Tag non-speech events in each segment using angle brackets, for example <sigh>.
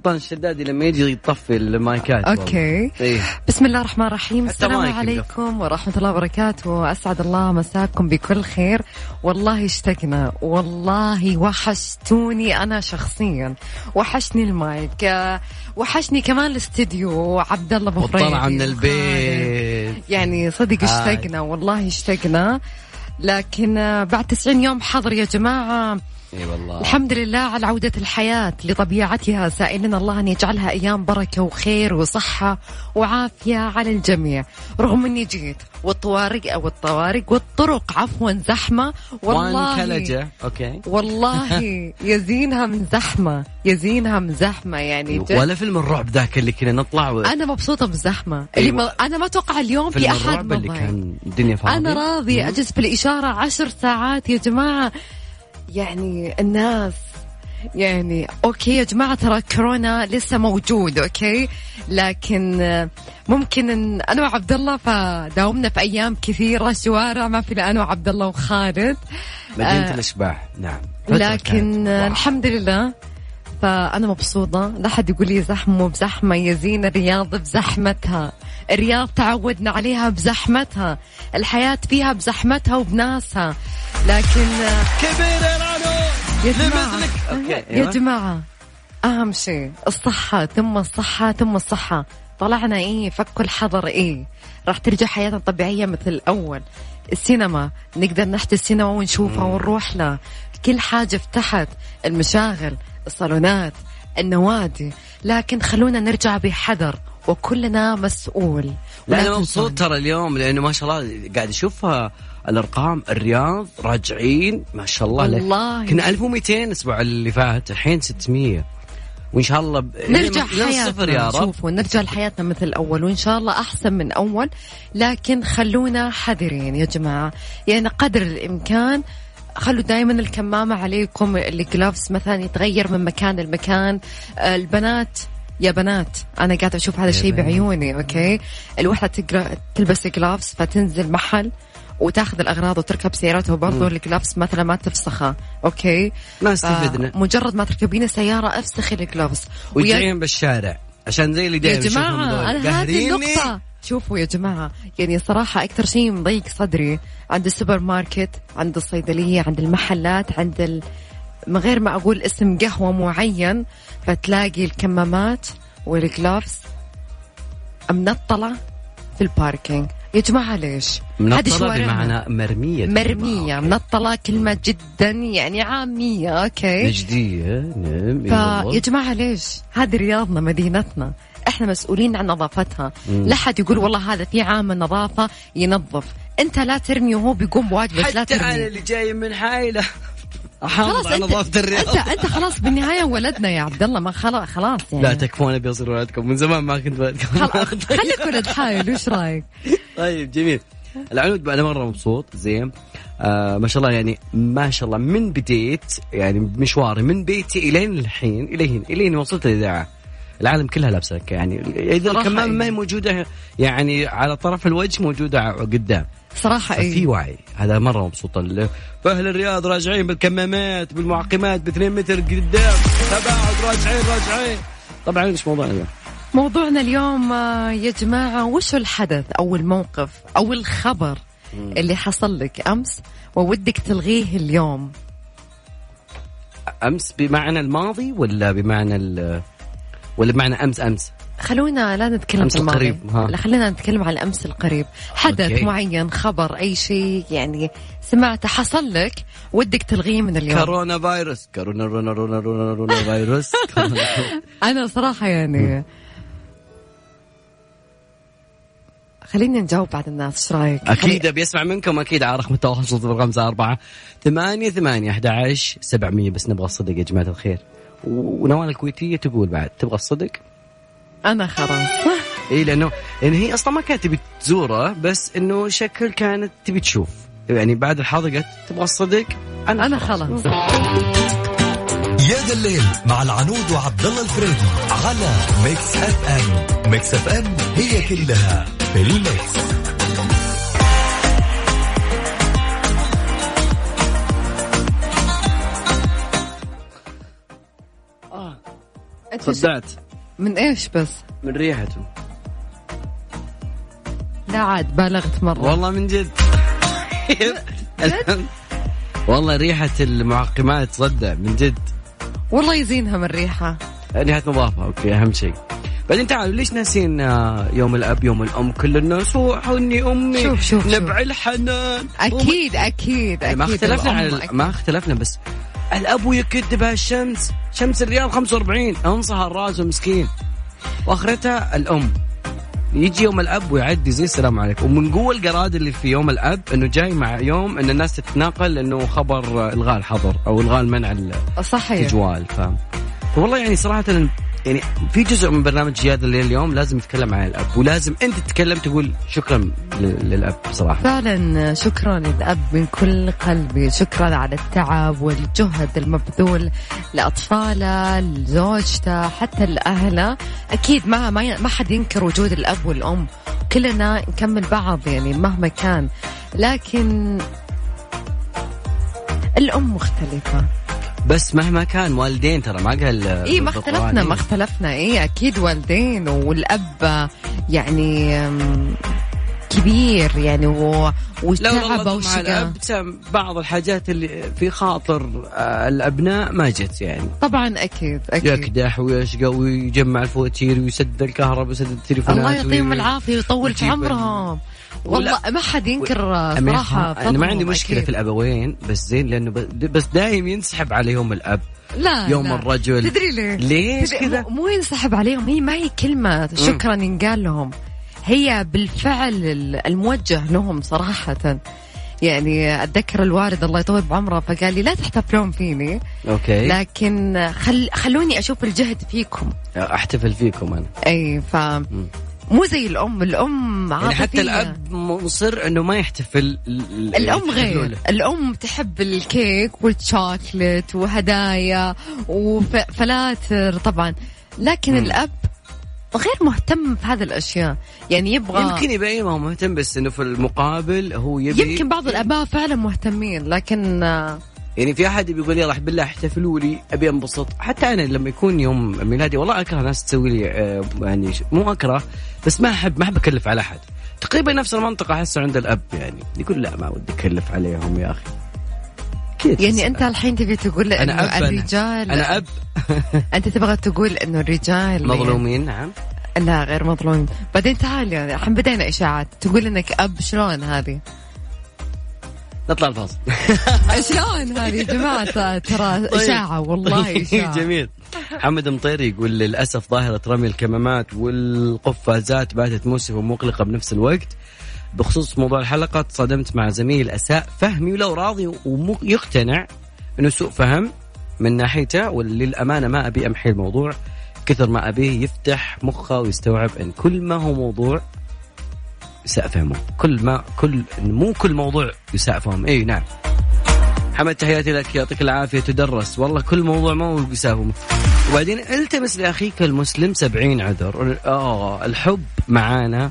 سلطان الشدادي لما يجي يطفي المايكات okay. إيه. بسم الله الرحمن الرحيم. السلام عليكم ورحمة الله وبركاته. أسعد الله مساكم بكل خير. والله اشتقنا. والله وحشتوني أنا شخصيا. وحشني المايك. وحشني كمان الاستديو. عبد الله فريدي والطلعة من. البيت. يعني صدق آه. اشتقنا. والله اشتقنا. لكن بعد 90 يوم حظر يا جماعة. إي والله. الحمد لله على عودة الحياة لطبيعتها. سائلنا الله أن يجعلها أيام بركة وخير وصحة وعافية على الجميع. رغم أني جيت والطوارق أو الطوارق والطرق عفوا زحمة. والله أوكي. والله <laughs> يزينها من زحمة. يزينها من زحمة يعني. جد. ولا فيلم الرعب ذاك اللي كنا نطلع و... أنا مبسوطة بالزحمة اللي أيوة. ما أنا ما أتوقع اليوم في أحد الرعب اللي. كان الدنيا فاضية. أنا راضي أجلس بالإشارة عشر ساعات. يا جماعة يعني الناس يعني okay يا جماعة ترى كورونا لسه موجود okay لكن ممكن إن أنا وعبد الله فداومنا في أيام كثيرة شوارع ما في أنا وعبد الله وخالد مدينة آه. الأشباح نعم لكن. الحمد لله فأنا مبسوطة. لا حد يقول لي زحمة بزحمة يزين الرياض بزحمتها. الرياض تعودنا عليها بزحمتها. الحياة فيها بزحمتها وبناسها. لكن كبير يا جماعة. أوكي، يا أيوة. جماعة أهم شيء الصحة ثم الصحة ثم الصحة. طلعنا إيه؟ فكوا الحظر إيه؟ راح ترجع حياتنا طبيعية مثل الأول. السينما نقدر نحت السينما ونشوفها ونروح لها. كل حاجة فتحت. المشاغل الصالونات النوادي لكن خلونا نرجع بحذر وكلنا مسؤول لا أنا مبسوط. ترى اليوم لأنه ما شاء الله قاعد أشوف الأرقام الرياض راجعين ما شاء الله له. والله. كنا 1200 الأسبوع اللي فات الحين 600 وإن شاء الله ب... نرجع لين الصفر يا حياتنا رب شوفوا نرجع لحياتنا مثل الأول وإن شاء الله أحسن من أول لكن خلونا حذرين يا جماعة يعني قدر الإمكان خلوا دائما الكمامة عليكم الجلافز مثلا يتغير من مكان لمكان. آه، البنات يا بنات أنا قاعدة أشوف هذا الشيء. بعيوني okay؟ الوحدة تقرأ تلبس gloves فتنزل محل وتأخذ الأغراض وتركب سيارتها وبرضه ال gloves مثلا ما تفسخها okay؟ ما استفدنا. مجرد ما تركبين السيارة افسخي ال gloves ويا ويجرين بالشارع. عشان زي اللي يا دايما جماعة أنا هذه النقطة. شوفوا يا جماعة يعني صراحة أكثر شيء مضيق صدري عند السوبر ماركت عند الصيدلية عند المحلات عند ال... من غير ما أقول اسم قهوة معين فتلاقي الكمامات وال gloves منطلة في ال parking يا جماعة ليش؟ هذه منطلة. بمعنى مرمية مرمية okay. منطلة كلمة جدا يعني عامية okay نجدية نعم والله. فيا جماعة ليش؟ هذه رياضنا مدينتنا إحنا مسؤولين عن نظافتها. لا حد يقول والله هذا في عامل نظافة ينظف. انت لا ترمي وهو بيقوم بواجبك لا حتى أنا ترمي اللي جاي من حايله <laughs> خلاص انت نظافة الرياض. انت أنت خلاص بالنهاية ولدنا يا عبد الله ما خلاص خلاص يعني. لا تكفون أبي أصير ولدكم. من زمان ما كنت ولدكم خلاص خليك ولد حايل وش رأيك؟ طيب جميل. العنود أنا مرة مبسوط زين. آه ما شاء الله يعني ما شاء الله من بديت يعني مشواري من بيتي إلين الحين الين الين وصلت الإذاعة. العالم كلها لابسة يعني إذا الكمامه ما هي إيه. موجودة يعني على طرف الوجه موجودة قدام. صراحة ففي إيه وعي. هذا مرة مبسوط. فأهل الرياض راجعين بالكمامات بالمعقمات ب 2 متر قدام. تباعد راجعين راجعين. طبعا إيش موضوعنا؟ موضوعنا اليوم آه، يا جماعة وش الحدث؟ أو الموقف أو الخبر اللي حصل لك أمس وودك تلغيه اليوم. أمس بمعنى الماضي ولا بمعنى ولا بمعنى أمس أمس؟ خلونا لا نتكلم أمس الماضي القريب، ها. لا خلينا نتكلم عن الأمس القريب حدث أوكي. معين خبر أي شيء يعني سمعته حصل لك ودك تلغيه من اليوم كورونا فيروس كورونا رونا رونا رونا رونا فيروس <laughs> أنا صراحة يعني خلينا نجاوب بعد الناس إيش رأيك؟ أكيد أبي أسمع منكم أكيد على رقم التواصل صفر خمسة أربعة ثمانية ثمانية أحد عشر سبعمية بس نبغى الصدق يا جماعة الخير ونوال الكويتية تقول بعد تبغى الصدق؟ أنا خلاص. <laughs> اي لأنه لأن هي أصلا ما كانت تبي تزوره بس إنه شكل كانت تبي تشوف. يعني بعد الحظر قالت تبغى الصدق؟ أنا خلاص. يا ذا الليل مع العنود وعبد الله الفريدي على Mix FM. Mix FM هي كلها في ال mix. وش- صدعت. من إيش بس؟ من ريحته. لا عاد بالغت مرة. والله من جد. والله ريحة المعقمات صدع من جد. والله يزينها من ريحة. ريحة نظافة أوكي أهم شيء. بعدين تعالوا ليش ناسين آه، يوم الأب يوم الأم؟ كل الناس وحني أمي. شوف- شوف-. نبع الحنان. أكيد أكيد أكيد. ما اختلفنا أكيد. ما اختلفنا بس الأب يكدبها الشمس. شمس الرياض 45 انصها الراس مسكين وأخرتها الأم. يجي يوم الأب ويعدي زي السلام عليكم. ومن قوة القراد اللي في يوم الأب إنه جاي مع يوم إن الناس تتناقل إنه خبر إلغاء الحظر أو إلغاء المنع صحيح. التجوال فاهم؟ فوالله يعني صراحة يعني في جزء من برنامج جياد الليل اليوم لازم يتكلم عن الأب ولازم أنت تتكلم تقول شكرا للأب بصراحه فعلا شكرا للأب من كل قلبي شكرا على التعب والجهد المبذول لأطفاله لزوجته حتى لأهله. أكيد ما ما حد ينكر وجود الأب والأم كلنا نكمل بعض يعني مهما كان. لكن الأم مختلفة. بس مهما كان والدين ترى ما قال اي ما اختلفنا ما اختلفنا. اي أكيد والدين والأب يعني كبير يعني و... لو وتعب وشقى بعض الحاجات اللي في خاطر آه، الأبناء ما جت يعني. طبعا أكيد أكيد. يكدح ويشقى ويجمع الفواتير ويسد الكهرباء ويسد التليفونات الله يعطيهم العافية ويطول في عمرهم. والله ما حد ينكر صراحة أنا ما عندي مشكلة أكيد. في الأبوين بس زين لأنه بس دايم ينسحب عليهم الأب لا يوم لا. الرجل تدري ليه؟ ليش كذا؟ مو- ينسحب عليهم هي ما هي كلمة شكرا ينقال لهم هي بالفعل ال- الموجه لهم صراحة يعني أتذكر الوالد الله يطول بعمره فقال لي لا تحتفلون فيني okay لكن خل خلوني أشوف الجهد فيكم أحتفل فيكم أنا أي ف مو زي الأم الأم يعني حتى. الأب مصر إنه ما يحتفل ال- الأم يحتفلوا غير له. الأم تحب الكيك والشوكلت وهدايا وفلاتر طبعا لكن مم. الأب غير مهتم في هذه الأشياء يعني يبغى يمكن يبقى إيه ما هو مهتم بس إنه في المقابل هو يبي يمكن بعض الآباء فعلا مهتمين لكن يعني في أحد بيقول يلا بالله احتفلوا لي أبي أنبسط. حتى أنا لما يكون يوم ميلادي والله أكره ناس تسوي لي آه، يعني مو أكره بس ما أحب ما أحب أكلف على أحد. تقريبا نفس المنطقة أحسه عند الأب يعني. يقول لا ما ودي أكلف عليهم يا أخي. يعني أنت الحين تبي تقول أنا إنه أب أنا. الرجال أنا أب. <laughs> أنت تبغى تقول إنه الرجال مظلومين نعم. لا غير مظلومين. بعدين تعال يعني الحين بدينا إشاعات. تقول إنك أب شلون هذه؟ نطلع الفاصل. <laughs> شلون هذه يا جماعة؟ ترى إشاعة والله <laughs> إشاعة. جميل. حمد مطير يقول للأسف ظاهرة رمي الكمامات والقفازات باتت مؤسفه ومقلقة بنفس الوقت. بخصوص موضوع الحلقة تصادمت مع زميل أساء فهمي ولو راضي ويقتنع إنه سوء فهم من ناحيته وللأمانة ما أبي أمحي الموضوع. كثر ما أبيه يفتح مخه ويستوعب إن كل ما هو موضوع يساء فهمه كل ما كل مو كل موضوع يساء فهمه إي نعم. حمد تحياتي لك. يعطيك العافية. تدرس. والله كل موضوع ما هو بيساوم وبعدين التمس لأخيك المسلم سبعين عذر. آه الحب معانا.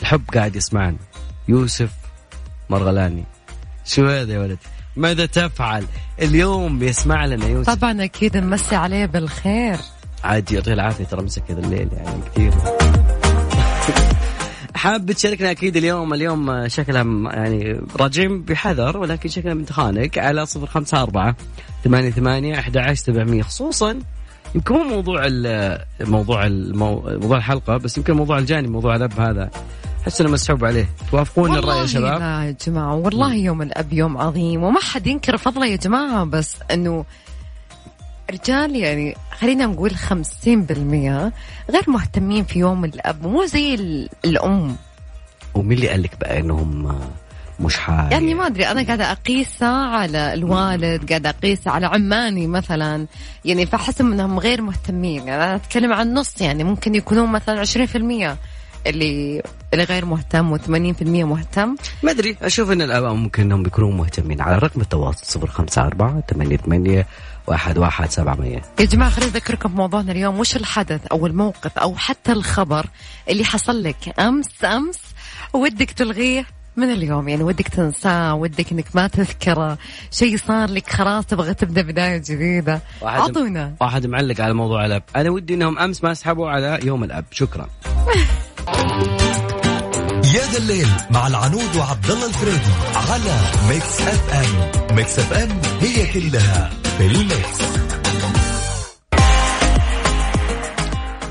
الحب قاعد يسمعنا. يوسف مرغلاني. شو هذا يا ولد؟ ماذا تفعل؟ اليوم بيسمع لنا يوسف. طبعا أكيد نمسي عليه بالخير. عادي يعطيه العافية. ترى مسك هذا الليل يعني كثير. حاب تشاركنا أكيد اليوم اليوم شكلها يعني راجعين بحذر ولكن شكلها بنتخانق على صفر خمسة أربعة ثمانية ثمانية أحد عشر سبعمية. خصوصا يمكن مو موضوع موضوع. موضوع الحلقة بس يمكن موضوع الجانب موضوع الأب هذا. أحس إنه مسحوب عليه. توافقون الرأي يا والله شباب؟ لا يا جماعة والله يوم الأب يوم عظيم وما حد ينكر فضله يا جماعة بس أنه رجال يعني خلينا نقول خمسين بالمية غير مهتمين في يوم الأب مو زي ال- الأم. ومين اللي قال لك بقى إنهم مش حال؟ يعني ما أدري أنا قاعدة أقيسها على الوالد قاعدة أقيسها على عماني مثلا. يعني فأحس أنهم غير مهتمين. يعني أنا أتكلم عن نص يعني ممكن يكونون مثلا عشرين في المية اللي اللي غير مهتم و80% مهتم. ما أدري أشوف إن الاباء ممكن إنهم بيكونوا مهتمين. على رقم التواصل صفر خمسة أربعة ثمانية ثمانية واحد واحد سبعة مية يا جماعة خليني أذكركم بموضوعنا اليوم. وش الحدث؟ أو الموقف أو حتى الخبر اللي حصل لك أمس أمس ودك تلغيه من اليوم. يعني ودك تنساه ودك إنك ما تذكره. شيء صار لك خلاص تبغى تبدأ بداية جديدة. واحد- أعطونا. واحد معلق على موضوع الأب. أنا ودي إنهم أمس ما سحبوا على يوم الأب. شكرا. <laughs> يا ذا الليل مع العنود وعبد الله الفريدي على ميكس أف أم. ميكس أف أم هي كلها. في الميكس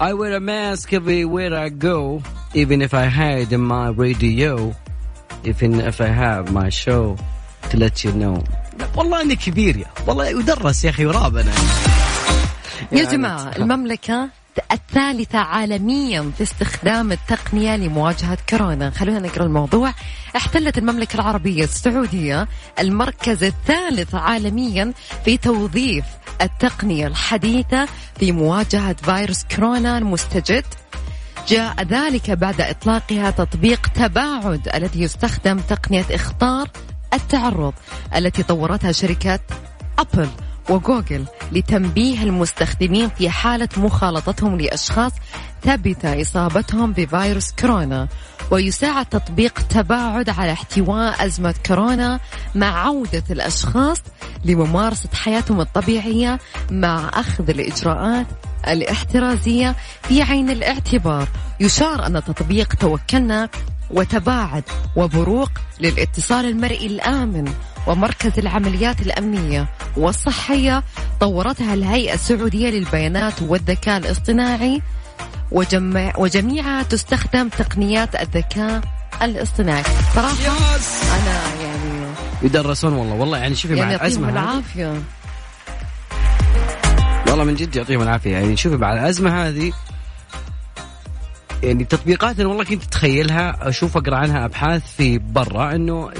I wear a mask everywhere I go even if I hide in my radio even if I have my show to let you know لا، والله اني كبير يا والله يدرس يا اخي ورابنا يا يعني جماعة تخ- المملكة الثالثة عالميا في استخدام التقنية لمواجهة كورونا. خلونا نقرأ الموضوع. احتلت المملكة العربية السعودية المركز الثالث عالميا في توظيف التقنية الحديثة في مواجهة فيروس كورونا المستجد. جاء ذلك بعد إطلاقها تطبيق تباعد الذي يستخدم تقنية إخطار التعرض التي طورتها شركة أبل. وجوجل لتنبيه المستخدمين في حالة مخالطتهم لأشخاص ثبت إصابتهم بفيروس كورونا ويساعد تطبيق تباعد على احتواء أزمة كورونا مع عودة الأشخاص لممارسة حياتهم الطبيعية مع أخذ الإجراءات الاحترازية في عين الاعتبار. يشار أن تطبيق توكلنا وتباعد وبروق للاتصال المرئي الآمن ومركز العمليات الأمنية والصحية طورتها الهيئة السعودية للبيانات والذكاء الاصطناعي وجمع وجميعها تستخدم تقنيات الذكاء الاصطناعي. صراحة أنا يعني يدرسون والله. والله يعني شوفي مع يعني يعطيهم الازمه هذه. العافية. والله من جد يعطيهم العافية. يعني شوفي مع الازمه هذه يعني تطبيقات أنا والله كنت أتخيلها أشوف أقرأ عنها أبحاث في برا إنه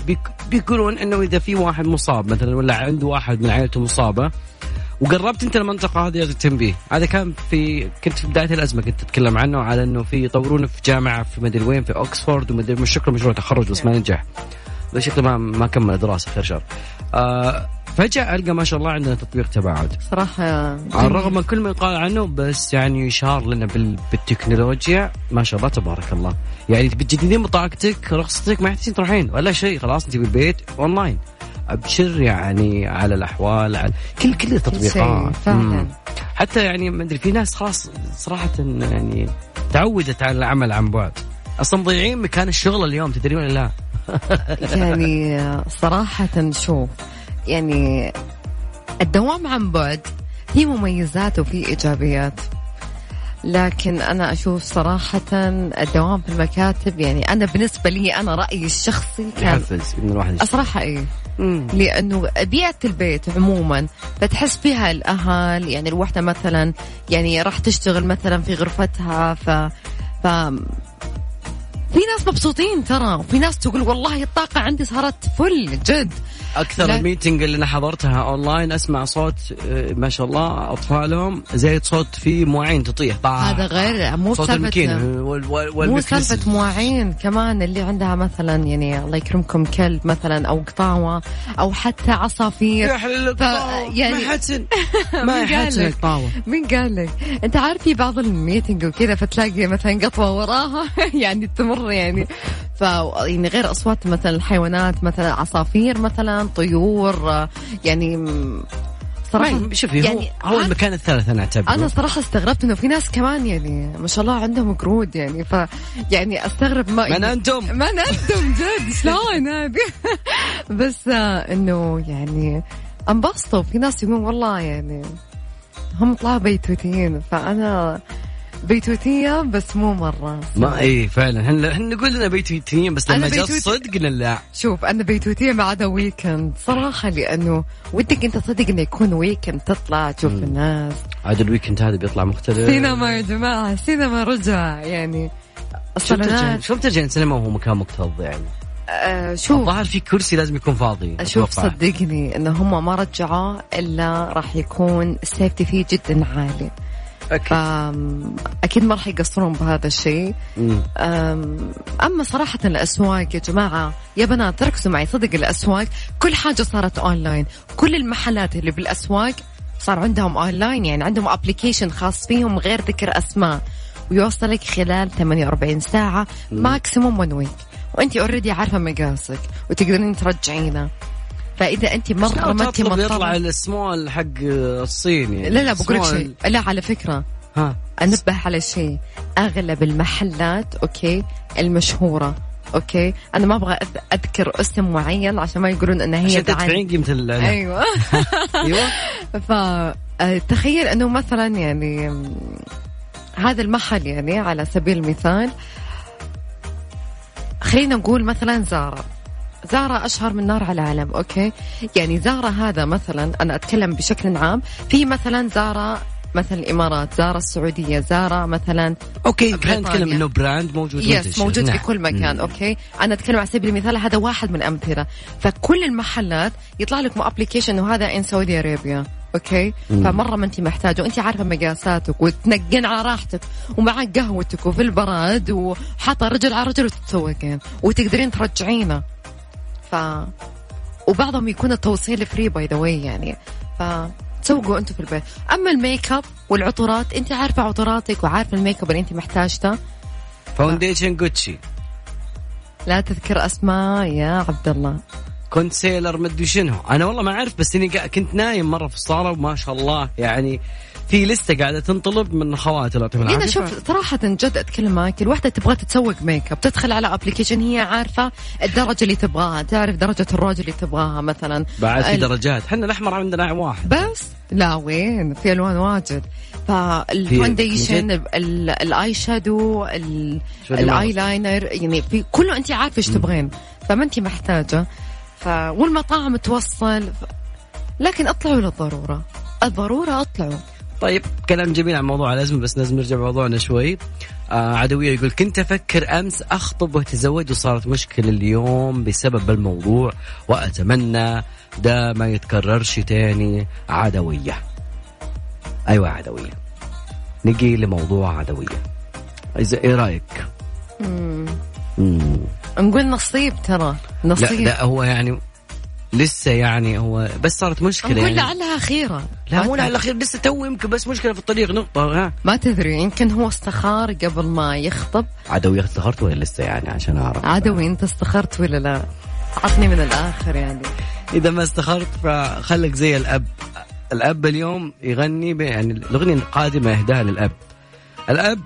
بيقولون إنه إذا في واحد مصاب مثلا ولا عنده واحد من عائلته مصابة وقربت أنت المنطقة هذه التنبيه هذا كان في كنت في بداية الأزمة كنت أتكلم عنه على إنه في يطورونه في جامعة في مدري وين في اوكسفورد ومدري مش شكله مشروع تخرج بس ما نجح. شكله ما ما كمل دراسة خير شر. آه فجأة ألقى ما شاء الله عندنا تطبيق تباعد. صراحة. على الرغم من كل ما يقال عنه بس يعني يشار لنا بال... بالتكنولوجيا. ما شاء الله تبارك الله. يعني بتجددين بطاقتك رخصتك ما يحتاجين تروحين. ولا شيء خلاص أنت بالبيت أونلاين. أبشر يعني على الأحوال على كل كل التطبيقات. فعلا. حتى يعني ما أدري في ناس خلاص صراحة يعني تعودت على العمل عن بعد. أصلا مضيعين مكان الشغل اليوم تدري ولا لا؟ يعني <laughs> صراحة شوف يعني الدوام عن بعد في مميزات وفي إيجابيات. لكن أنا أشوف صراحة الدوام في المكاتب يعني أنا بالنسبة لي أنا رأيي الشخصي كان يحفز ان الواحد إيه. مم. لأنه بيئة البيت عموما فتحس فيها الأهل يعني الوحدة مثلا يعني راح تشتغل مثلا في غرفتها ف ف في ناس مبسوطين ترى وفي ناس تقول والله الطاقة عندي صارت فل جد أكثر لا. ال meeting اللي أنا حضرتها أونلاين أسمع صوت آه، ما شاء الله أطفالهم زي صوت في مواعين تطيح طاح هذا غير مو صوت سالفة مو. سالفة مواعين كمان اللي عندها مثلا يعني الله يكرمكم كلب مثلا أو قطاوة أو حتى عصافير الطاوة. يعني- ما يحسن <laughs> ما لك؟ الطاوة مين قال لك؟ أنت عارف في بعض ال meeting وكذا فتلاقي مثلا قطوة وراها <laughs> يعني تمر <laughs> يعني. ف يعني غير أصوات مثلا الحيوانات مثلا عصافير مثلا طيور يعني صراحة شوفي هو, يعني هو عارف- المكان الثالث أنا أعتبره. أنا صراحة استغربت إنه في ناس كمان يعني ما شاء الله عندهم قرود يعني. ف يعني أستغرب ما من أنتم؟ <laughs> من أنتم جد؟ شلون هذه <laughs> بس إنه يعني أنبسطوا. في ناس يقولون والله يعني هم طلعوا بيتوتيين فأنا بيتوتية بس مو مرة. ما إي فعلا. هن, هن نقول لنا بيتوتيين بس لما جاء الصدق قلنا لا. شوف أنا بيتوتية ما عدا weekend صراحة لأنه ودك أنت صدق إنه يكون weekend تطلع تشوف الناس. عاد ال weekend هذا بيطلع مختلف. سينما يا جماعة سينما رجع يعني الصالونات. شو ترجع السينما وهو مكان مكتظ يعني. آه شوف. الظاهر في كرسي لازم يكون فاضي شوف أتوقع. صدقني ان هم ما رجعوا إلا راح يكون ال safety فيه جدا عالي. أكيد. أكيد ما راح يقصرون بهذا الشيء. أما صراحة الأسواق يا جماعة يا بنات ركزوا معي صدق الأسواق كل حاجة صارت أونلاين كل المحلات اللي بالأسواق صار عندهم أونلاين يعني عندهم application خاص فيهم غير ذكر أسماء. ويوصلك خلال 48 ساعة maximum one week وانت already عارفة مقاسك وتقدرين ترجعينه. فإذا أنت مرة ما انت تطلب يطلع السمول حق الصين يعني لا لا بقول لك. شيء. لا على فكرة. ها. أنبه على شيء. أغلب المحلات okay المشهورة okay أنا ما أبغى أذكر اسم معين عشان ما يقولون إن هي عشان. تدفعين قيمة ال أيوه. <laughs> أيوه. فتخيل إنه مثلا يعني هذا المحل يعني على سبيل المثال خلينا نقول مثلا زارا زارا أشهر من نار على علم okay يعني زارا هذا مثلا أنا أتكلم بشكل عام في مثلا زارا مثلا الإمارات زارا السعودية زارا مثلا okay خلينا. نتكلم إنه brand موجود yes. موجود في نعم. كل مكان. okay أنا أتكلم على سبيل المثال هذا واحد من الامثله فكل المحلات يطلع لكم application وهذا in Saudi Arabia okay مم. فمرة ما أنت محتاجة وأنت عارفة مقاساتك وتنقين على راحتك ومعك قهوتك وفي البراد وحاطة رجل على رجل وتتسوقين وتقدرين ترجعينه ف وبعضهم يكون التوصيل free by the way يعني. ف تسوقوا أنتم في البيت. أما ال make up والعطورات انت عارفة عطوراتك وعارفة ال make up اللي انت محتاجته. foundation Gucci لا تذكر أسماء يا عبد الله concealer مدري شنو. أنا والله ما أعرف بس إني كنت نايم مرة في الصالة وما شاء الله يعني في لستة قاعدة تنطلب من خواتي الله يعطيهم هنا العافية. شوف صراحة جد اتكلم معك الوحدة تبغى تتسوق make up تدخل على application هي عارفة الدرجة اللي تبغاها تعرف درجة الروج اللي تبغاها مثلا. بعد في ال- درجات. إحنا الأحمر عندنا واحد. بس؟ لا وين؟ في ألوان واجد. فال foundation ال- ال eye shadow ال eye liner يعني في كله أنت عارفة إيش تبغين فما أنت محتاجة. ف والمطاعم توصل ف... لكن أطلعوا للضرورة. الضرورة أطلعوا. طيب كلام جميل عن موضوع الأزمة بس لازم نرجع موضوعنا شوي. آه عدوية يقول كنت أفكر أمس أخطب وأتزوج وصارت مشكلة اليوم بسبب الموضوع وأتمنى ده ما يتكررش تاني. عدوية. أيوه عدوية. نجي لموضوع عدوية. إذا إيه رأيك؟ مم. نقول نصيب ترى لا نصيب. لا هو يعني لسه يعني هو بس صارت مشكلة نقول يعني. لعلها خيره لا مو تدري. الاخير لسه تو يمكن بس مشكلة في الطريق نقطة ها. ما تدري يمكن هو استخار قبل ما يخطب. عدوية افتخرت ولا لسه يعني؟ عشان أعرف. عدوي أنت استخرت ولا لا؟ عطني من الآخر يعني. إذا ما استخرت فخلك زي الأب. الأب اليوم يغني يعني الأغنية القادمة يهداها للأب. الأب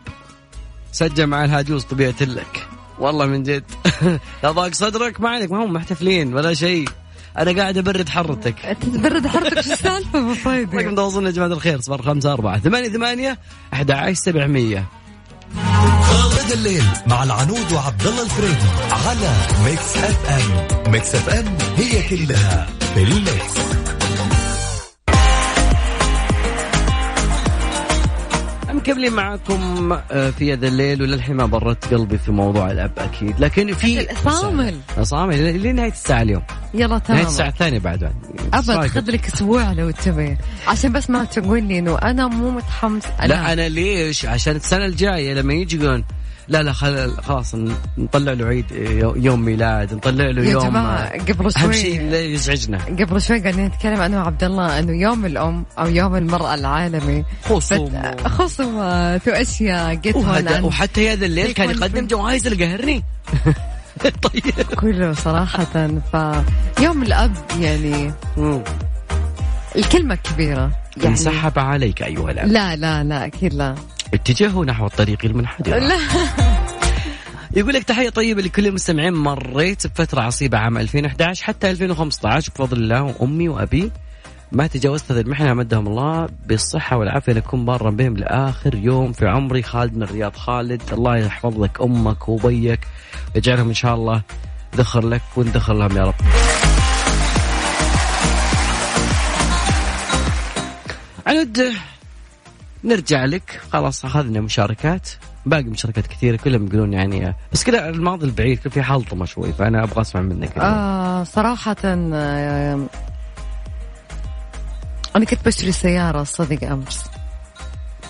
سجل مع الهاجوز طبيعة لك والله من جد. <laughs> لا ضاق صدرك ما عليك ما هم محتفلين ولا شيء. أنا قاعد أبرد حرتك. <laughs> تبرد حرتك شو السالفة أبو رقم فايدة تواصلنا يا جماعة الخير صفر خمسة أربعة ثمانية ثمانية أحد عشر سبعمية. يا ذا الليل مع العنود وعبد الله الفريدي على Mix FM. Mix FM هي كلها في ال mix. مكملين معكم آه، في هذا الليل وللحين ما بردت قلبي في موضوع الأب أكيد. لكن في صامل. صامل لنهايه الساعة اليوم. يلا نهاية تمام الساعة الثانية بعد. بعد ابد خذ لك أسبوع لو تبي. عشان بس ما تقول لي إنه أنا مو متحمس لا أنا ليش؟ عشان السنة الجاية لما يجي يقولون لا لا خل- خلاص نطلع له عيد يو- يوم ميلاد نطلع له يا يوم قبل أهم شوي شيء لا يزعجنا. قبل شوي قاعدين نتكلم أنا وعبد الله إنه يوم الأم أو يوم المرأة العالمي. خصوم. بت- خصومات واشياء جيت هون وحتى هذا الليل كان يقدم جوائز القهرني <laughs> طيب. كله صراحة فيوم الأب يعني. الكلمة كبيرة. يعني انسحب عليك أيها الأب. لا لا لا أكيد لا. اتجهوا نحو الطريق المنحدر. لا. <laughs> يقول لك تحية طيبة لكل المستمعين. مريت بفترة عصيبة عام 2011 حتى 2015 بفضل الله وأمي وأبي. ما تجاوزت هذه المحنة مدهم الله. بالصحة والعافية لكم بارا بهم لآخر يوم في عمري. خالد من الرياض. خالد الله يحفظ لك أمك وأبيك. يجعلهم إن شاء الله ذخر لك وندخر لهم يا رب. عنود نرجع لك خلاص أخذنا مشاركات باقي مشاركات كثيرة كلهم يقولون يعني بس كذا الماضي البعيد كان في حلطمة شوي فأنا أبغى أسمع منك اليوم. آه صراحة آه أنا كنت بشتري سيارة صدق أمس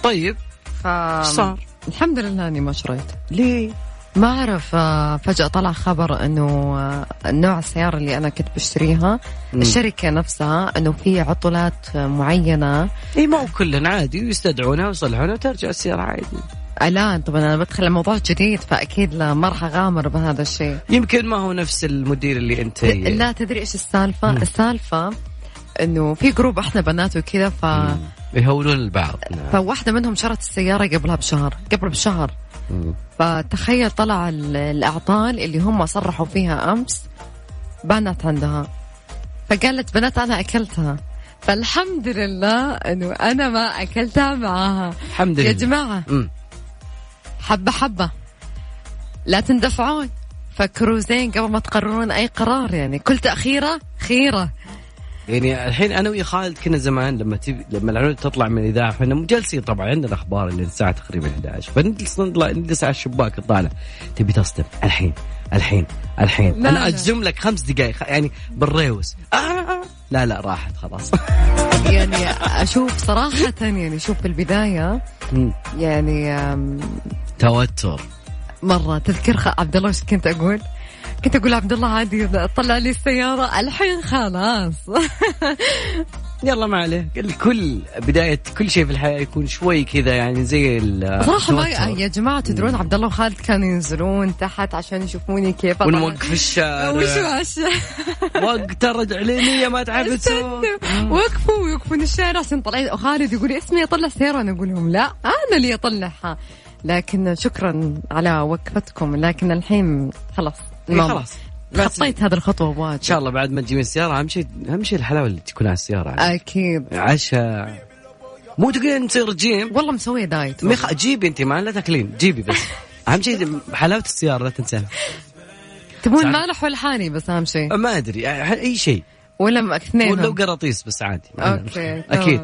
طيب ف صار؟ الحمد لله إني ما شريت ليه؟ ما أعرف آه، فجأة طلع خبر إنه آه، نوع السيارة اللي أنا كنت بشتريها مم. الشركة نفسها إنه في عطلات معينة إي ما هو كلنا عادي ويستدعونها ويصلحونها وترجع السيارة عادي الآن طبعا أنا بدخل الموضوع جديد فأكيد لا ما راح أغامر بهذا الشيء يمكن ما هو نفس المدير اللي أنت لا تدري إيش السالفة؟ مم. السالفة إنه في جروب إحنا بنات وكذا ف يهولون البعض نعم. فواحدة منهم شرت السيارة قبلها بشهر قبل بشهر مم. فتخيل طلع ال- الأعطال اللي هم صرحوا فيها أمس بانت عندها. فقالت بنات أنا أكلتها. فالحمد لله أنه أنا ما أكلتها معاها. الحمد يا لله. جماعة مم. حبة حبة. لا تندفعون. فكروا زين قبل ما تقررون أي قرار يعني. كل تأخيرة خيرة. يعني الحين أنا ويا خالد كنا زمان لما تبي لما العنود تطلع من الإذاعة إحنا مجلسين طبعا عندنا أخبار اللي الساعة تقريبا 11 فنجلس نطلع نجلس على الشباك طالع تبي تصدم الحين الحين الحين لا، أنا لا. أجزم لك خمس دقائق يعني بالريوس آه آه. لا لا راحت خلاص <laughs> يعني أشوف صراحة يعني شوف في البداية مم. يعني توتر مرة تذكر عبد الله إيش كنت أقول؟ كنت أقول عبد الله عادي طلع لي السيارة الحين خلاص. <laughs> يلا ما عليه كل بداية كل شيء في الحياة يكون شوي كذا يعني زي ال- صراحة ما. يا جماعة تدرون عبد الله وخالد كانوا ينزلون تحت عشان يشوفوني كيف ونوقف الشارع. وش وش؟ <laughs> وقت رجع لينية ما تعرف تسوق وقفوا ويوقفون الشارع عشان طلعت وخالد يقول اسمي اطلع سيارة أنا أقول لهم لا أنا اللي أطلعها. لكن شكرا على وقفتكم لكن الحين خلاص. خلاص. خطيت هذه الخطوة بواجب إن شاء الله بعد ما تجي من السيارة أهم شيء أهم شيء الحلاوة اللي تكون على السيارة. أكيد. عشاء. مو تقولين تصير جيم؟ والله مسوية دايت. ميخ جيبي أنت ما لا تاكلين. جيبي بس. <laughs> أهم شيء حلاوة السيارة لا تنساها. تبون. مالح ولا حاني بس أهم شيء ما أدري. أي شيء ولا اثنين ولو قراطيس بس عادي. أوكي. أكيد.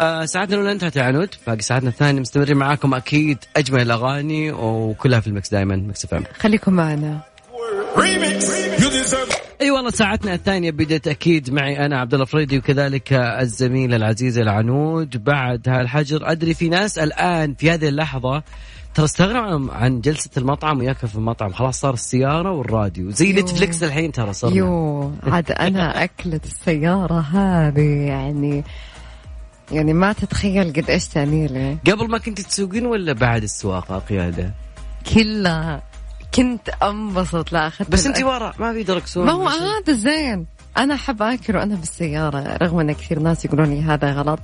آه ساعتنا الأولى انتهت يا عنود. باقي ساعتنا الثانية مستمرين معاكم أكيد أجمل الأغاني وكلها في ال mix دائما Mix FM. خليكم معنا. أي والله ساعتنا الثانية بدت أكيد معي أنا عبد الله فريدي وكذلك الزميله العزيزه العنود. بعد هالحجر أدري في ناس الآن في هذه اللحظة ترى استغرب عن جلسة المطعم وياكل في المطعم. خلاص صار السيارة والراديو. زي. Netflix الحين ترى صرنا. يو عاد أنا أكلة السيارة هذه يعني يعني ما تتخيل قد إيش تعني لي قبل ما كنت تسوقين ولا بعد السواقة قيادة؟ كلها. كنت أنبسط لا اخذت بس أنت. ورا ما في دركسون ما هو. هذا زين أنا أحب أكل وأنا بالسيارة رغم إن كثير ناس يقولون لي هذا غلط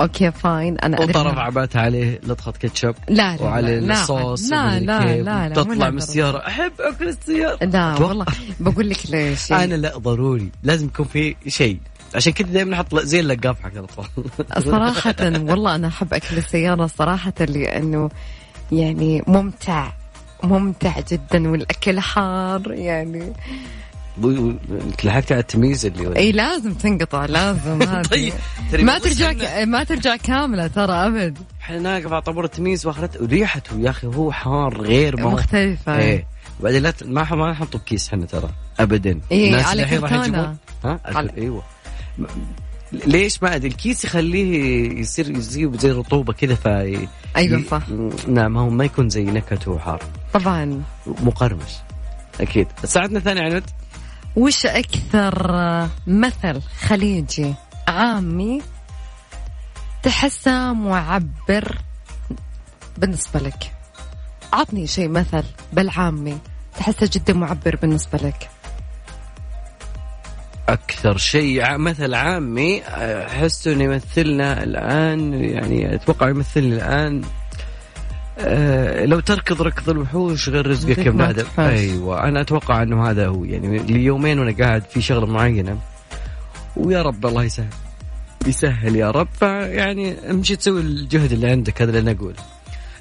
okay fine أنا وطرف عبات عليه لطخة كاتشب لا لا وعلى لا الصوص لا لا. لا لا تطلع من. السيارة أحب أكل السيارة لا. والله بقول لك ليش <laughs> أنا لا ضروري لازم يكون في شيء عشان كذا دائما نحط زي اللقاف حق الأطفال <laughs> صراحة والله أنا أحب أكل السيارة صراحة لأنه يعني ممتع ممتع جدا والأكل حار يعني. لحقت على التمييز اللي إي لازم تنقطع لازم <laughs> هذه. طيب ما ترجع ك... ما ترجع كاملة ترى أبد. إحنا ناقف على طابور التمييز واخرته وريحته يا أخي هو حار غير ما هو. مختلفة. إيه. وبعدين لا ما ما نحطه بكيس إحنا ترى ابدا. الناس على. يجيبون ها؟ على- أيوه. ليش ما أدري الكيس يخليه يصير يصير زي رطوبة كذا ف أيوة صح. نعم هو ما يكون زي نكهته حار طبعا. مقرمش. أكيد. ساعتنا الثانية عنود. وش أكثر مثل خليجي عامي تحسه معبر بالنسبة لك؟ عطني شيء مثل بالعامي تحسه جدا معبر بالنسبة لك. أكثر شيء. مثل عامي أحس إنه يمثلنا الآن يعني أتوقع يمثلني الآن. أه لو تركض ركض الوحوش غير رزقك يا أبن آدم. أيوه أنا أتوقع إنه هذا هو. يعني ليومين وأنا قاعد في شغلة معينة. ويا رب الله يسهل. يسهل يا رب. فيعني امشي تسوي الجهد اللي عندك؟ هذا اللي أنا أقول.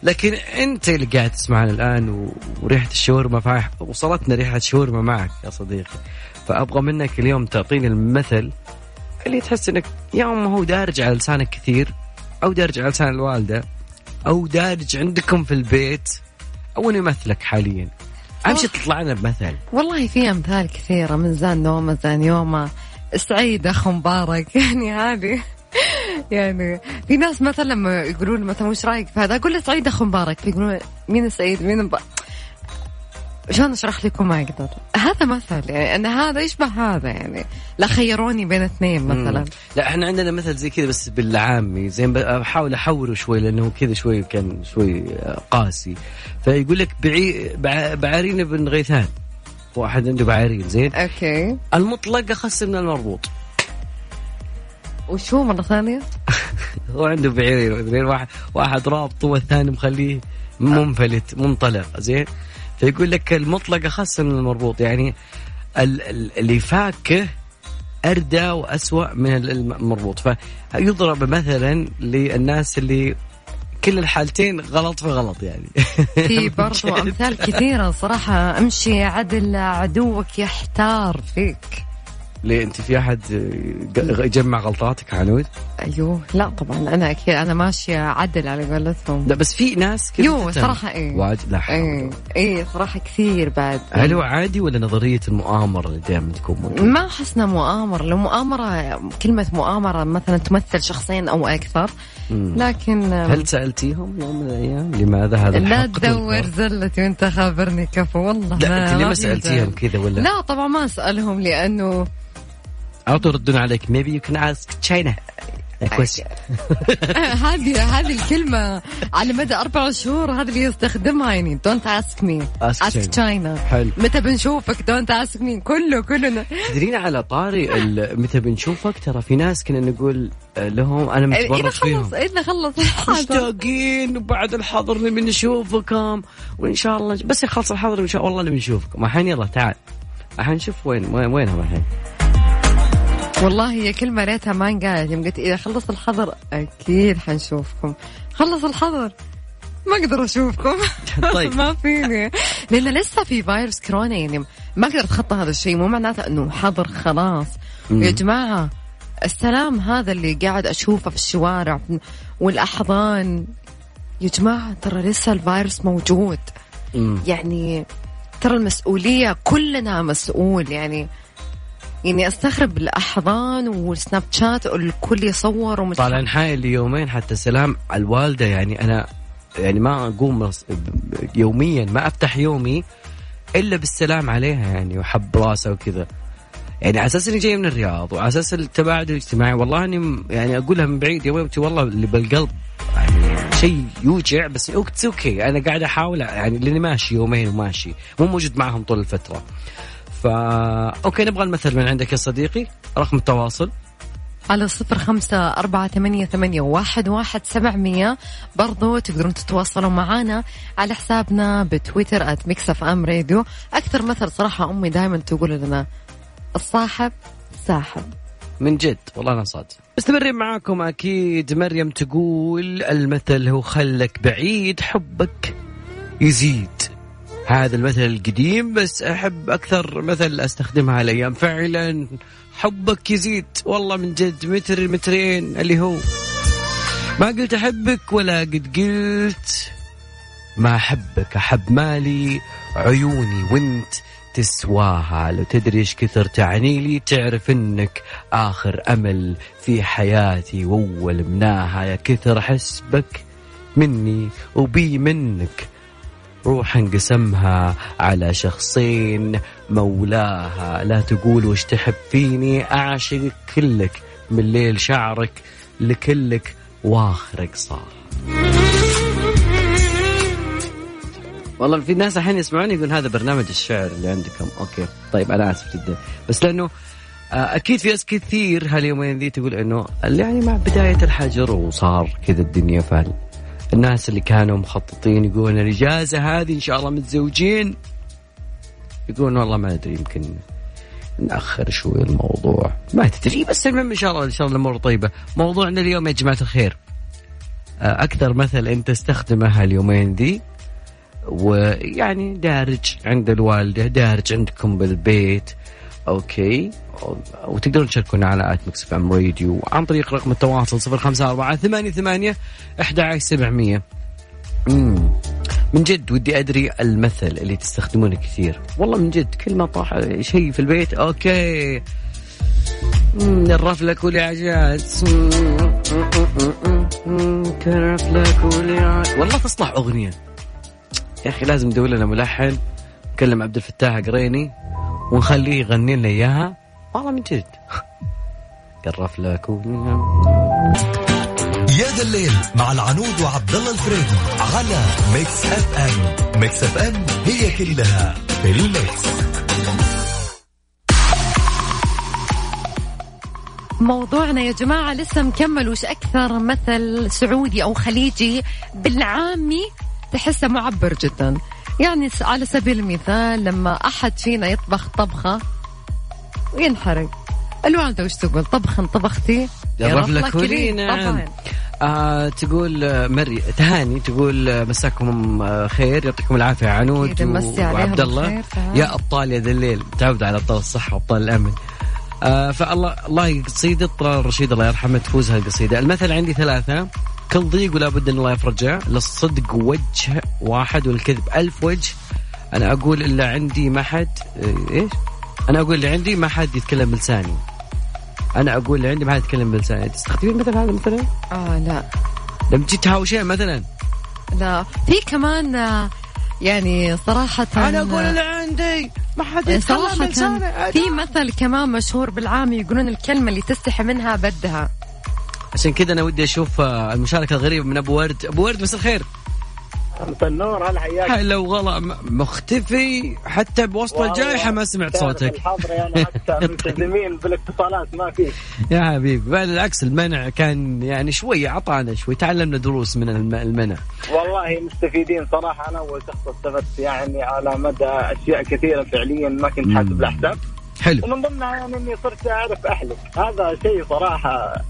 لكن أنت اللي قاعد تسمعنا الآن وريحة الشاورما فاح وصلتنا ريحة شاورما معك يا صديقي. فأبغى منك اليوم تعطيني المثل اللي تحس إنك يا اما هو دارج على لسانك كثير أو دارج على لسان الوالدة أو دارج عندكم في البيت أو إنه يمثلك حاليا. أهم شيء تطلع لنا بمثل. والله في أمثال كثيرة من زان نومة زان يومة. سعيد أخو مبارك. <laughs> يعني هذه يعني في ناس مثلا لما يقولون مثلا وش رأيك في هذا؟ أقول له سعيد اخو مبارك. يقولون مين سعيد مين مبارك؟ شلون أشرح لكم ما أقدر؟ هذا مثل يعني أن هذا يشبه هذا يعني لا خيروني بين اثنين مثلا. لا إحنا عندنا مثل زي كذا بس بالعامي زي ما بحاول احوره شوي لأنه كذا شوي كان شوي قاسي. فيقول لك بعي بع- بعارين بن غيثان. واحد عنده بعارين زين؟ أوكي. المطلق اخس من المربوط. وشو مرة ثانية؟ <laughs> هو عنده بعيرين زين؟ واحد واحد رابطه والثاني مخليه منفلت منطلق زين؟ فيقول لك المطلق اخس من المربوط يعني ال- ال- اللي فاكه أردى وأسوأ من ال- المربوط. فيضرب مثلا للناس اللي كل الحالتين غلط في غلط يعني. <laughs> في <laughs> برضو أمثال كثيرة صراحة. أمشي عدل عدوك يحتار فيك. ليه أنت في أحد يجمع غلطاتك عنود؟ أيوه لا طبعا أنا أكيد أنا ماشية عدل على قولتهم لا بس في ناس كذا يو تتهم. صراحة إيه واجد لا إيه. إيه صراحة كثير بعد هل هو عادي ولا نظرية المؤامرة اللي دائما تكون موجودة؟ ما حسنا مؤامرة لو مؤامرة كلمة مؤامرة مثلا تمثل شخصين أو أكثر مم. لكن هل سألتيهم يوم من الأيام لماذا هذا لا تدور؟ زلتي وأنت خابرني كفو والله لا أنت ليه ما سألتيهم. كذا ولا؟ لا طبعا ما أسألهم لأنه على طول يردون عليك. Maybe you can ask China a question. <laughs> هذه هذه الكلمة على مدى أربع شهور هذا اللي يستخدمها يعني. don't ask me ask. China حلو. متى بنشوفك؟ don't ask me كله كلنا. تدرين على طاري متى بنشوفك؟ ترى في ناس كنا نقول لهم أنا إذا متورط فيهم. خلص إذا خلص. مشتاقين وبعد الحظر نبي نشوفكم وإن شاء الله بس يخلص الحظر ان شاء الله نبي نشوفكم الحين يلا تعال. الحين نشوف وين وين وينهم الحين؟ والله هي كلمة ريتها ما انقالت. يوم قلت إذا خلص الحظر أكيد حنشوفكم. خلص الحظر ما أقدر أشوفكم. <laughs> طيب. ما فيني. لأن لسه في فيروس كورونا يعني ما أقدر أتخطى هذا الشيء. مو معناته أنه حظر خلاص. يا جماعة السلام هذا اللي قاعد أشوفه في الشوارع والأحضان. يا جماعة ترى لسه الفيروس موجود. يعني ترى المسؤولية كلنا مسؤول. يعني يعني أستغرب الأحضان والسناب شات الكل يصور ومش طالع حايل لي يومين حتى سلام على الوالدة. يعني أنا يعني ما أقوم يوميا ما أفتح يومي إلا بالسلام عليها يعني وحب راسها وكذا. يعني على أساس إني جاي من الرياض وعلى أساس التباعد الاجتماعي. والله إني يعني أقولها من بعيد يا حبيبتي والله اللي بالقلب يعني شيء يوجع بس okay أنا قاعد أحاول يعني لأني ماشي يومين وماشي. مو موجود معهم طول الفترة. فا okay نبغى المثل من عندك يا صديقي. رقم التواصل. على صفر خمسة أربعة ثمانية, ثمانية واحد, واحد سبعمية. برضو تقدرون تتواصلوا معنا على حسابنا بتويتر at Mix FM Radio أكثر مثل صراحة أمي دائما تقول لنا الصاحب ساحب. من جد والله أنا صادق. مستمرين معاكم أكيد. مريم تقول المثل هو خلك بعيد حبك يزيد. هذا المثل القديم بس أحب أكثر مثل أستخدمها الأيام فعلا حبك يزيد والله من جد متر مترين اللي هو. ما قلت أحبك ولا قد قلت ما أحبك أحب مالي عيوني وانت تسواها. لو تدري إيش كثر تعني لي تعرف إنك آخر أمل في حياتي وأول مناها. يا كثر حسبك مني وبي منك. روح انقسمها على شخصين مولاها. لا تقول وش تحب فيني اعشقك كلك من ليل شعرك لكلك واخرك صار. والله في ناس الحين يسمعوني يقول هذا برنامج الشعر اللي عندكم. أوكي طيب أنا آسف جدا. بس لأنه آه، أكيد في ناس كثير هاليومين ذي تقول إنه يعني مع بداية الحجر وصار كذا الدنيا فال الناس اللي كانوا مخططين يقولون الإجازة هذه إن شاء الله متزوجين يقولون والله ما أدري يمكن نأخر شوي الموضوع. ما تدري بس المهم إن شاء الله إن شاء الله الأمور طيبة. موضوعنا اليوم يا جماعة الخير. آه، أكثر مثل أنت تستخدمه هاليومين ذي ويعني دارج عند الوالدة دارج عندكم بالبيت okay. وتقدرون تشاركونا على at Mix FM Radio عن طريق رقم التواصل صفر خمسة أربعة ثمانية ثمانية أحد عشر سبعمية. من جد ودي أدري المثل اللي تستخدمونه كثير. والله من جد كل ما طاح شيء في البيت okay. نرف لك ولي عجات كرف لك ولي عجات والله تصلح أغنية. يا أخي لازم ندور لنا ملحن. نكلم عبد الفتاح قريني. ونخليه يغني لنا إياها؟ والله من جد. <laughs> قرف لك يا ذا الليل مع العنود وعبد الله الفريدي على ميكس اف ام ميكس اف ام هي كلها في الميكس. موضوعنا يا جماعة لسه مكمل. وش أكثر مثل سعودي أو خليجي بالعامي تحسه معبر جدا؟ يعني على سبيل المثال لما أحد فينا يطبخ طبخة وينحرق. الوالدة وش تقول؟ طبخ طبختي؟ يرف لك طبعا. آه تقول آه، مري تهاني تقول آه، مساكم آه، خير يعطيكم العافية عنود وعبد الله. يا أبطال يا ذا الليل تعود على أبطال الصحة وأبطال الأمن. آه فالله الله قصيدة طلال الرشيد الله يرحمه تفوز هالقصيدة. المثل عندي ثلاثة. كل ضيق ولا بد إن الله يفرجه. للصدق وجه واحد والكذب ألف وجه. أنا أقول الا عندي ما حد آه، إيش؟ أنا أقول اللي عندي ما حد يتكلم بلساني. أنا أقول اللي عندي ما حد يتكلم بلساني. تستخدمين مثل هذا مثلا؟ آه لا. لما تجي تهاوشين مثلا. لا. في كمان آه، يعني صراحة أنا أقول اللي عندي ما حد يتكلم صراحة بلساني. في مثل كمان مشهور بالعام يقولون الكلمة اللي تستحي منها بدها. عشان كذا أنا ودي أشوف آه، المشاركة الغريبة من أبو ورد. أبو ورد مساء الخير. مساء النور هلا حياك. هلا وغلا. مختفي حتى بوسط الجائحة ما سمعت صوتك. يعني حتى <laughs> ملتزمين بالاتصالات ما في. يا حبيبي. بل العكس المنع كان يعني شوي اعطانا شوي تعلمنا دروس من الم- المنع. والله مستفيدين صراحة أنا اول شخص استفدت يعني على مدى أشياء كثيرة فعليا ما كنت حاسب الحساب حلو. ومن ضمنها يعني اني صرت أعرف اهلك هذا شيء صراحة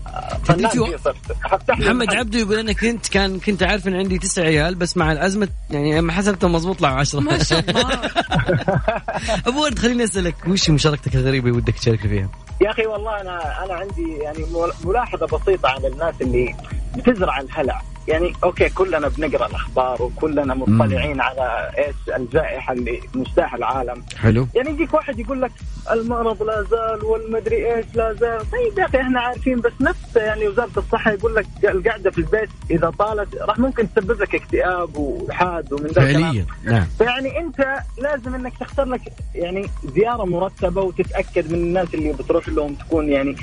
فنان فيه صرت. محمد. عبده يقول أنا كنت كان كنت عارف إن عندي تسع عيال بس مع الأزمة يعني لما حسبته مضبوط طلعوا عشرة. ما شاء الله. <laughs> أبو ورد خليني أسألك وش مشاركتك الغريبة اللي ودك تشارك فيها؟ يا أخي والله أنا أنا عندي يعني ملاحظة بسيطة على الناس اللي بتزرع الهلع. يعني okay كلنا بنقرأ الأخبار وكلنا مطلعين على إيش الجائحه اللي مجتاح العالم. حلو. يعني يجيك واحد يقول لك المرض لا زال والمدري إيش لا زال. طيب يا أخي إحنا عارفين بس نفس يعني وزارة الصحة يقول لك القعده في البيت إذا طالت راح ممكن تسبب لك اكتئاب وحاد ومن ذا. فعليا نعم. فيعني أنت لازم إنك تختار لك يعني زيارة مرتبة وتتأكد من الناس اللي بتروح لهم تكون يعني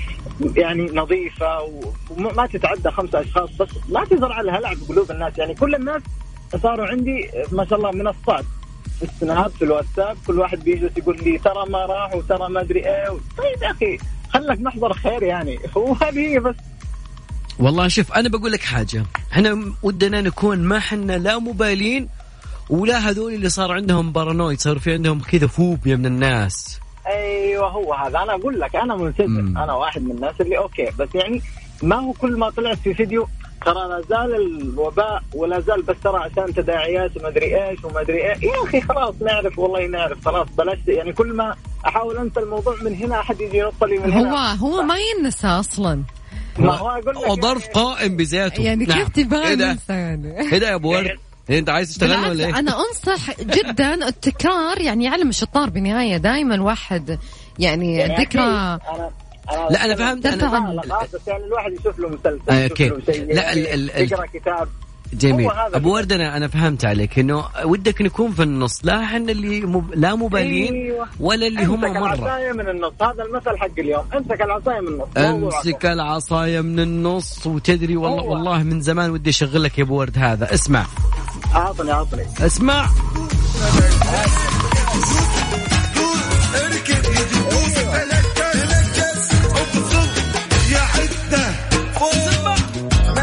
يعني نظيفة وما تتعدى خمسة أشخاص بس لا تزرع الهلع في قلوب الناس. يعني كل الناس صاروا عندي ما شاء الله منصات. في السناب في الواتساب كل واحد بيجلس يقول لي ترى ما راح وترى ما أدري إيه. طيب يا أخي خلك محضر خير يعني. <laughs> وهذه هي بس. والله شوف أنا بقول لك حاجة. إحنا ودنا نكون ما إحنا لا مبالين ولا هذول اللي صار عندهم paranoid صار في عندهم كذا فوبيا من الناس. أيوه هو هذا. أنا أقول لك أنا مم. أنا واحد من الناس اللي okay بس يعني ما هو كل ما طلعت في فيديو ترى لا زال الوباء ولا زال بس ترى عشان تداعيات وما أدري إيش وما أدري إيه. يا أخي خلاص نعرف والله نعرف خلاص بلاش يعني كل ما أحاول أنسى الموضوع من هنا أحد يجي ينط لي من هو هنا. هو ما ينسى أصلا. ما هو أقول لك وظرف يعني- قائم بذاته يعني نعم. كيف تبغى إيه ده؟ ننسى يعني؟ إيه ده يا أبو ورد؟ <laughs> إيه أنت عايز تشتغل ولا إيه؟ أنا أنصح جدا التكرار يعني يعلم الشطار بالنهايه دائما الواحد يعني يعني أنا لا، أنا فهمت، أنا- لا، لا، بس يعني الواحد يشوف له مسلسل آه، شيء لا، ال- ال- ال- يقرأ كتاب. جميل. أبو ورد أنا أنا فهمت عليك إنه ودك نكون في النص لا إحنا اللي مب... لا مبالين أيوة. ولا اللي هم امسك مرة. العصاية من النص. هذا المثل حق اليوم. أمسك العصاية من النص. أمسك العصاية من النص وتدري والله هو. والله من زمان ودي اشغل لك يا أبو ورد هذا. اسمع. أعطني أعطني. اسمع.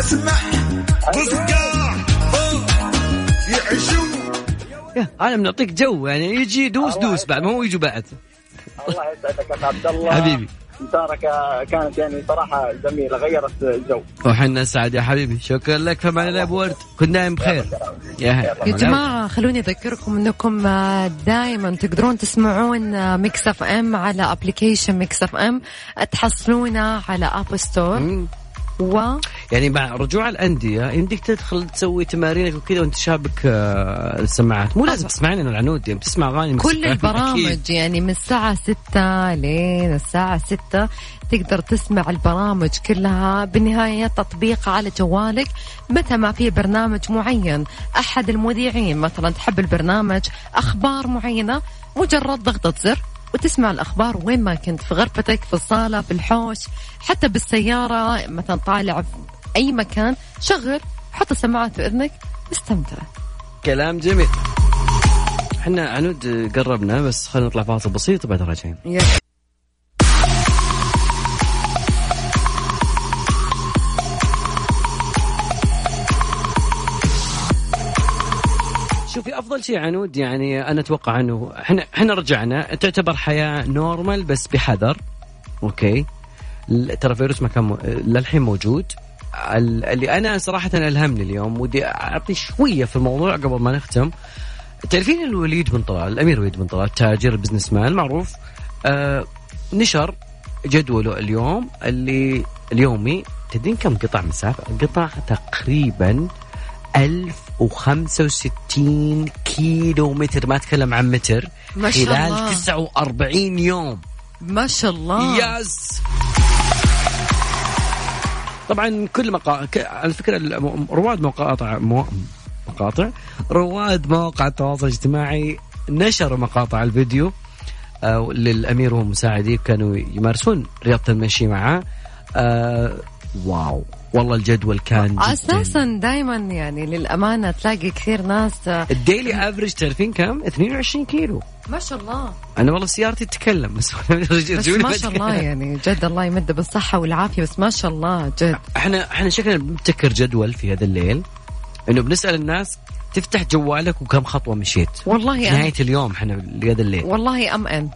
أسمع يعيشوا أنا بنعطيك جو يعني يجي دوس دوس بعد ما هو يجوا بعد. الله يسعدك يا عبد الله. حبيبي. مشاركة كانت يعني صراحة جميلة غيرت الجو. وحنا أسعد يا حبيبي. شكرا لك فمان الله يا ابو ورد كن دايم بخير. يا يا جماعة خلوني أذكركم أنكم دائما تقدرون تسمعون Mix FM على application Mix FM تحصلونه على App Store مم. و يعني مع رجوع الأندية يمديك تدخل تسوي تمارينك وكذا وانت شابك آه، السماعات مو لازم تسمعين أنا العنود يعني بتسمع أغاني كل موسيقى. أكيد. البرامج يعني من الساعة ستة لين الساعة ستة تقدر تسمع البرامج كلها بالنهاية تطبيق على جوالك متى ما في برنامج معين أحد المذيعين مثلا تحب البرنامج أخبار معينة مجرد ضغطة زر وتسمع الأخبار وين ما كنت في غرفتك في الصالة في الحوش حتى بالسيارة مثلا طالع في أي مكان شغل حط السماعات في إذنك استمتع. كلام جميل. إحنا عنود قربنا بس خلينا نطلع فاصل بسيط وبعد راجعين. شوفي أفضل شيء عنود يعني أنا أتوقع إنه إحنا إحنا رجعنا تعتبر حياة normal بس بحذر okay؟ ترى فيروس ما كان. للحين موجود. ال- اللي أنا صراحة ألهمني اليوم ودي أعطي شوية في الموضوع قبل ما نختم. تعرفين الوليد بن طلال الأمير وليد بن طلال تاجر businessman معروف. آه نشر جدوله اليوم اللي اليومي تدرين كم قطع مسافه قطع تقريبا 1065 كيلو متر ما أتكلم عن متر. ما شاء خلال الله. 49 يوم. ما شاء الله. يس. طبعا كل مقا... على فكرة رواد مقاطع مو... مقاطع. رواد مواقع التواصل الاجتماعي نشروا مقاطع الفيديو آه للأمير ومساعديه كانوا يمارسون رياضة المشي معه. آه واو. والله الجدول كان أساسا دائما يعني للأمانة تلاقي كثير ناس آه، الديلي أفريج تعرفين كم؟ 22 كيلو. ما شاء الله. أنا والله سيارتي تتكلم بس <laughs> بس ما شاء الله يعني جد الله يمده بالصحة والعافية بس ما شاء الله جد. إحنا إحنا شكلنا بنبتكر جدول في هذا الليل إنه بنسأل الناس تفتح جوالك وكم خطوة مشيت. والله نهاية اليوم إحنا لهذا الليل. والله أم إن.